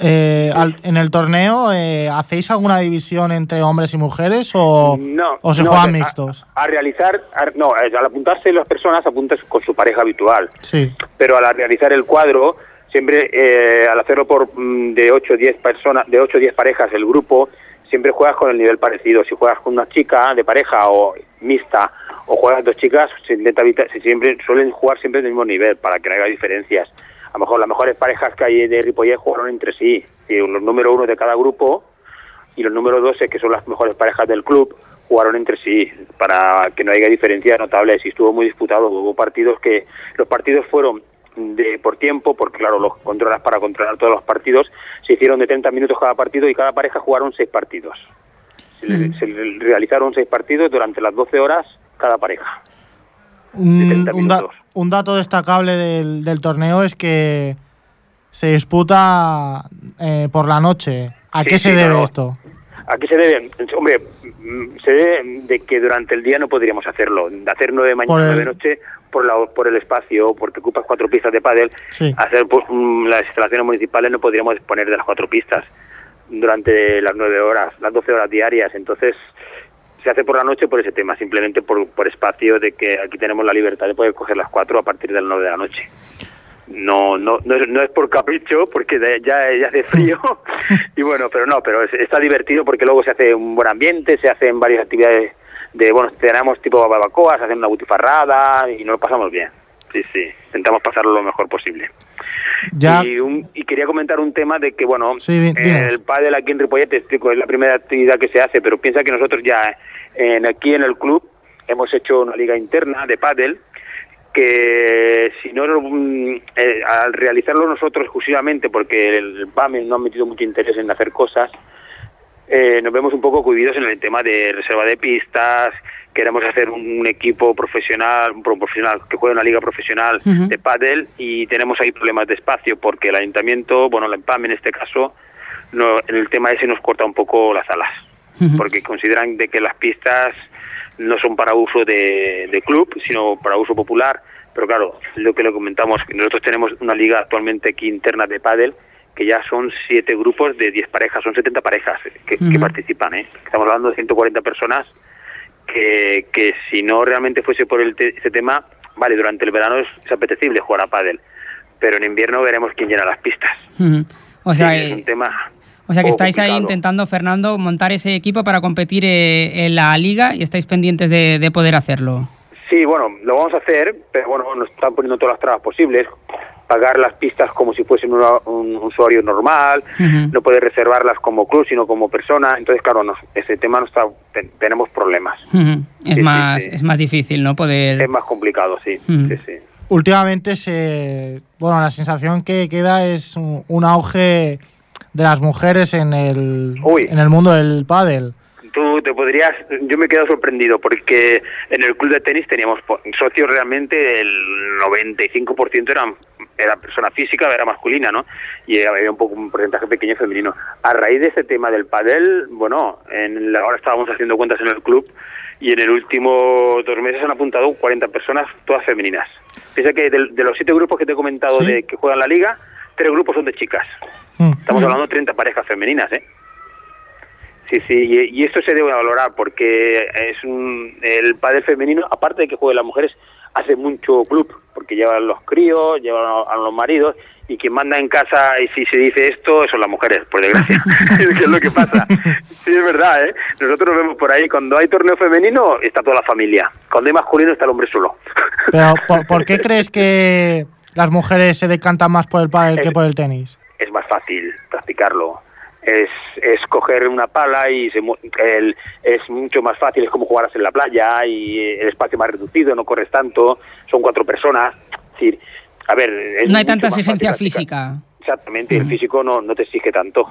Eh, al, en el torneo, eh, ¿hacéis alguna división entre hombres y mujeres o, no, o se no, juegan a, mixtos? A, realizar, a, no, al apuntarse las personas apuntas con su pareja habitual. Sí. Pero al realizar el cuadro siempre eh, al hacerlo por mm, de 8 o 10 personas, de 8 o 10 parejas el grupo, siempre juegas con el nivel parecido. Si juegas con una chica de pareja o mixta o juegas dos chicas, se intenta se siempre suelen jugar siempre del mismo nivel para que no haya diferencias. a lo mejor las mejores parejas que hay de Ripollet jugaron entre sí. Los número uno de cada grupo y los número dos, que son las mejores parejas del club, jugaron entre sí para que no haya diferencias notables y estuvo muy disputado. Hubo partidos que los partidos fueron de por tiempo, porque claro, los controlas para controlar todos los partidos, se hicieron de 30 minutos cada partido y cada pareja jugaron seis partidos. Se, le realizaron seis partidos durante las 12 horas cada pareja. Un, un da- un dato destacable del, del torneo es que se disputa eh, por la noche. ¿A Sí, qué se sí, debe claro. esto? ¿A qué se debe? Hombre, mm, se debe de que durante el día no podríamos hacerlo. De hacer nueve de mañana, nueve de noche, por, la, por el espacio, porque ocupas cuatro pistas de pádel, Sí. hacer pues, mm, las instalaciones municipales no podríamos disponer de las cuatro pistas durante las nueve horas, las doce horas diarias. Entonces, se hace por la noche por ese tema, simplemente por, por espacio de que aquí tenemos la libertad de poder coger las cuatro a partir de las nueve de la noche. No, no, no, es, no es por capricho, porque ya, ya hace frío, <laughs> <laughs> y bueno, pero no, pero es- está divertido porque luego se hace un buen ambiente, se hacen varias actividades de, bueno, tenemos tipo barbacoas, hacen una butifarrada y nos lo pasamos bien. Sí, sí, intentamos pasarlo lo mejor posible. Ya, Y, un- y quería comentar un tema de que, bueno, Sí, el pádel aquí en Ripollet, te explico, es la primera actividad que se hace, pero piensa que nosotros ya en, aquí en el club hemos hecho una liga interna de pádel que si no eh, al realizarlo nosotros exclusivamente porque el PAME no ha metido mucho interés en hacer cosas eh, nos vemos un poco cohibidos en el tema de reserva de pistas queremos hacer un, un equipo profesional un pro- profesional que juegue una liga profesional de pádel y tenemos ahí problemas de espacio porque el ayuntamiento bueno el PAME en este caso no, en el tema ese nos corta un poco las alas porque consideran de que las pistas no son para uso de, de club, sino para uso popular. Pero claro, lo que le comentamos, nosotros tenemos una liga actualmente aquí interna de pádel que ya son siete grupos de 10 parejas, son 70 parejas que, que participan. ¿eh? Estamos hablando de 140 personas que, que si no realmente fuese por el te- ese tema, vale, durante el verano es, es apetecible jugar a pádel, pero en invierno veremos quién llena las pistas. O sea, Sí, eh, es un tema o sea que estáis ahí intentando, Fernando, montar ese equipo para competir eh, en la liga y estáis pendientes de, de poder hacerlo. Sí, bueno, lo vamos a hacer, pero bueno, nos están poniendo todas las trabas posibles. Pagar las pistas como si fuesen una- un usuario normal, no poder reservarlas como club, sino como persona. Entonces, claro, nos- ese tema no está, ten- tenemos problemas. Es, Sí, más, sí. es más difícil, ¿no? Poder... Es más complicado, sí. Ujú. sí, sí. últimamente se. Bueno, la sensación que queda es un, un auge de las mujeres en el, en el mundo del pádel. Tú te podrías, yo me he quedado sorprendido porque en el club de tenis teníamos socios realmente, el 95% eran era persona física, era masculina, ¿no? Y había un poco un porcentaje pequeño femenino. A raíz de este tema del padel, bueno, en la- ahora estábamos haciendo cuentas en el club y en el último dos meses han apuntado 40 personas, todas femeninas. Piensa que de, los siete grupos que te he comentado Sí. de que juegan la liga, tres grupos son de chicas. Estamos hablando de 30 parejas femeninas, ¿eh? Sí, sí, y, y esto se debe valorar porque es un, el pádel femenino, aparte de que jueguen las mujeres, hace mucho club, porque llevan los críos, llevan a, a los maridos, y quien manda en casa, y si se dice esto, son las mujeres, por desgracia. <laughs> <laughs> ¿Qué es lo que pasa? Sí, es verdad, ¿eh? Nosotros vemos por ahí, cuando hay torneo femenino, está toda la familia. Cuando hay masculino, está el hombre solo. Pero, ¿por, por qué <laughs> crees que las mujeres se decantan más por el pádel que por el tenis? Es más fácil practicarlo. Es, es coger una pala y se el- es mucho más fácil, es como jugarás en la playa y el espacio más reducido, no corres tanto, son cuatro personas. Es decir, a ver, es No hay tanta exigencia física. Exactamente, el físico no, no te exige tanto.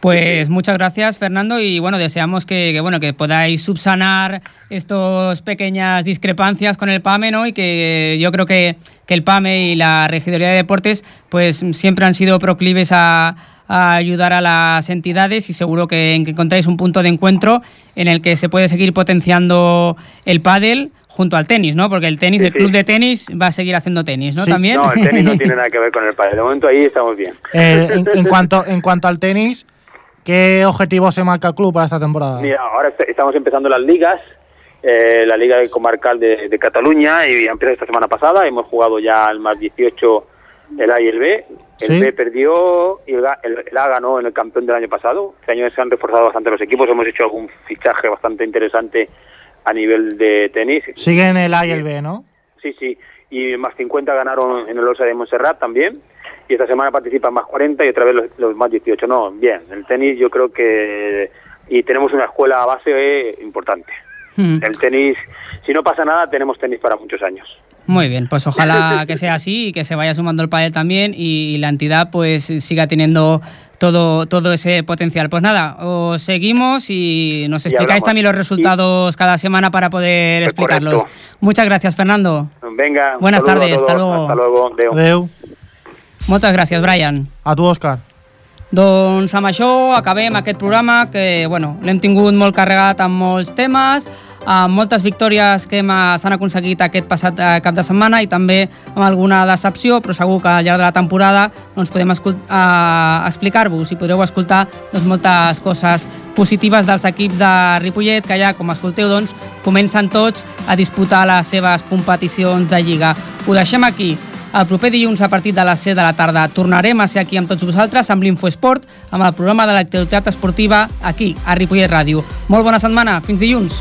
Pues muchas gracias, Fernando, y bueno, deseamos que, que, bueno que podáis subsanar estas pequeñas discrepancias con el PAME, ¿no? Y que yo creo que, que el PAME y la Regidoría de Deportes, pues siempre han sido proclives a, a ayudar a las entidades y seguro que, en que encontráis un punto de encuentro en el que se puede seguir potenciando el pádel junto al tenis, ¿no? Porque el tenis, Sí, el sí. club de tenis va a seguir haciendo tenis, ¿no? Sí. También. No, el tenis no <laughs> tiene nada que ver con el pádel. De momento ahí estamos bien. Eh, en, en cuanto, en cuanto al tenis, ¿qué objetivo se marca el club para esta temporada? Mira, ahora est- estamos empezando las ligas, eh, la Liga Comarcal de, de Cataluña, y ha empezado esta semana pasada, hemos jugado ya el más 18 el A y el B. El Sí. B perdió y el, A- el- el A ganó en el campeón del año pasado. Este año se han reforzado bastante los equipos, hemos hecho algún fichaje bastante interesante a nivel de tenis. Siguen el A y el B, ¿no? Sí, sí. y más 50 ganaron en el Olsa de Montserrat también. Y esta semana participan más 40 y otra vez los, los más 18. No, bien, el tenis yo creo que... Y tenemos una escuela base importante. Mm. El tenis, si no pasa nada, tenemos tenis para muchos años. Muy bien, pues ojalá <laughs> que sea así y que se vaya sumando el pádel también y, la entidad pues siga teniendo todo, todo ese potencial. Pues nada, os seguimos y nos explicáis también los resultados cada semana para poder explicarlos. Muchas gracias, Fernando. Venga, Buenas tardes, hasta luego. Hasta luego. Adéu. Moltes gràcies, Brian. A tu, Òscar. Doncs amb això acabem aquest programa que bueno, l'hem tingut molt carregat amb molts temes, amb moltes victòries que s'han aconseguit aquest passat eh, cap de setmana i també amb alguna decepció, però segur que al llarg de la temporada doncs, podem eh, explicar-vos i podreu escoltar doncs, moltes coses positives dels equips de Ripollet que ja, com escolteu, doncs, comencen tots a disputar les seves competicions de Lliga. Ho deixem aquí. El proper dilluns a partir de les 7 de la tarda tornarem a ser aquí amb tots vosaltres amb l'Infoesport, amb el programa de l'actualitat esportiva aquí, a Ripollet Ràdio. Molt bona setmana, fins dilluns.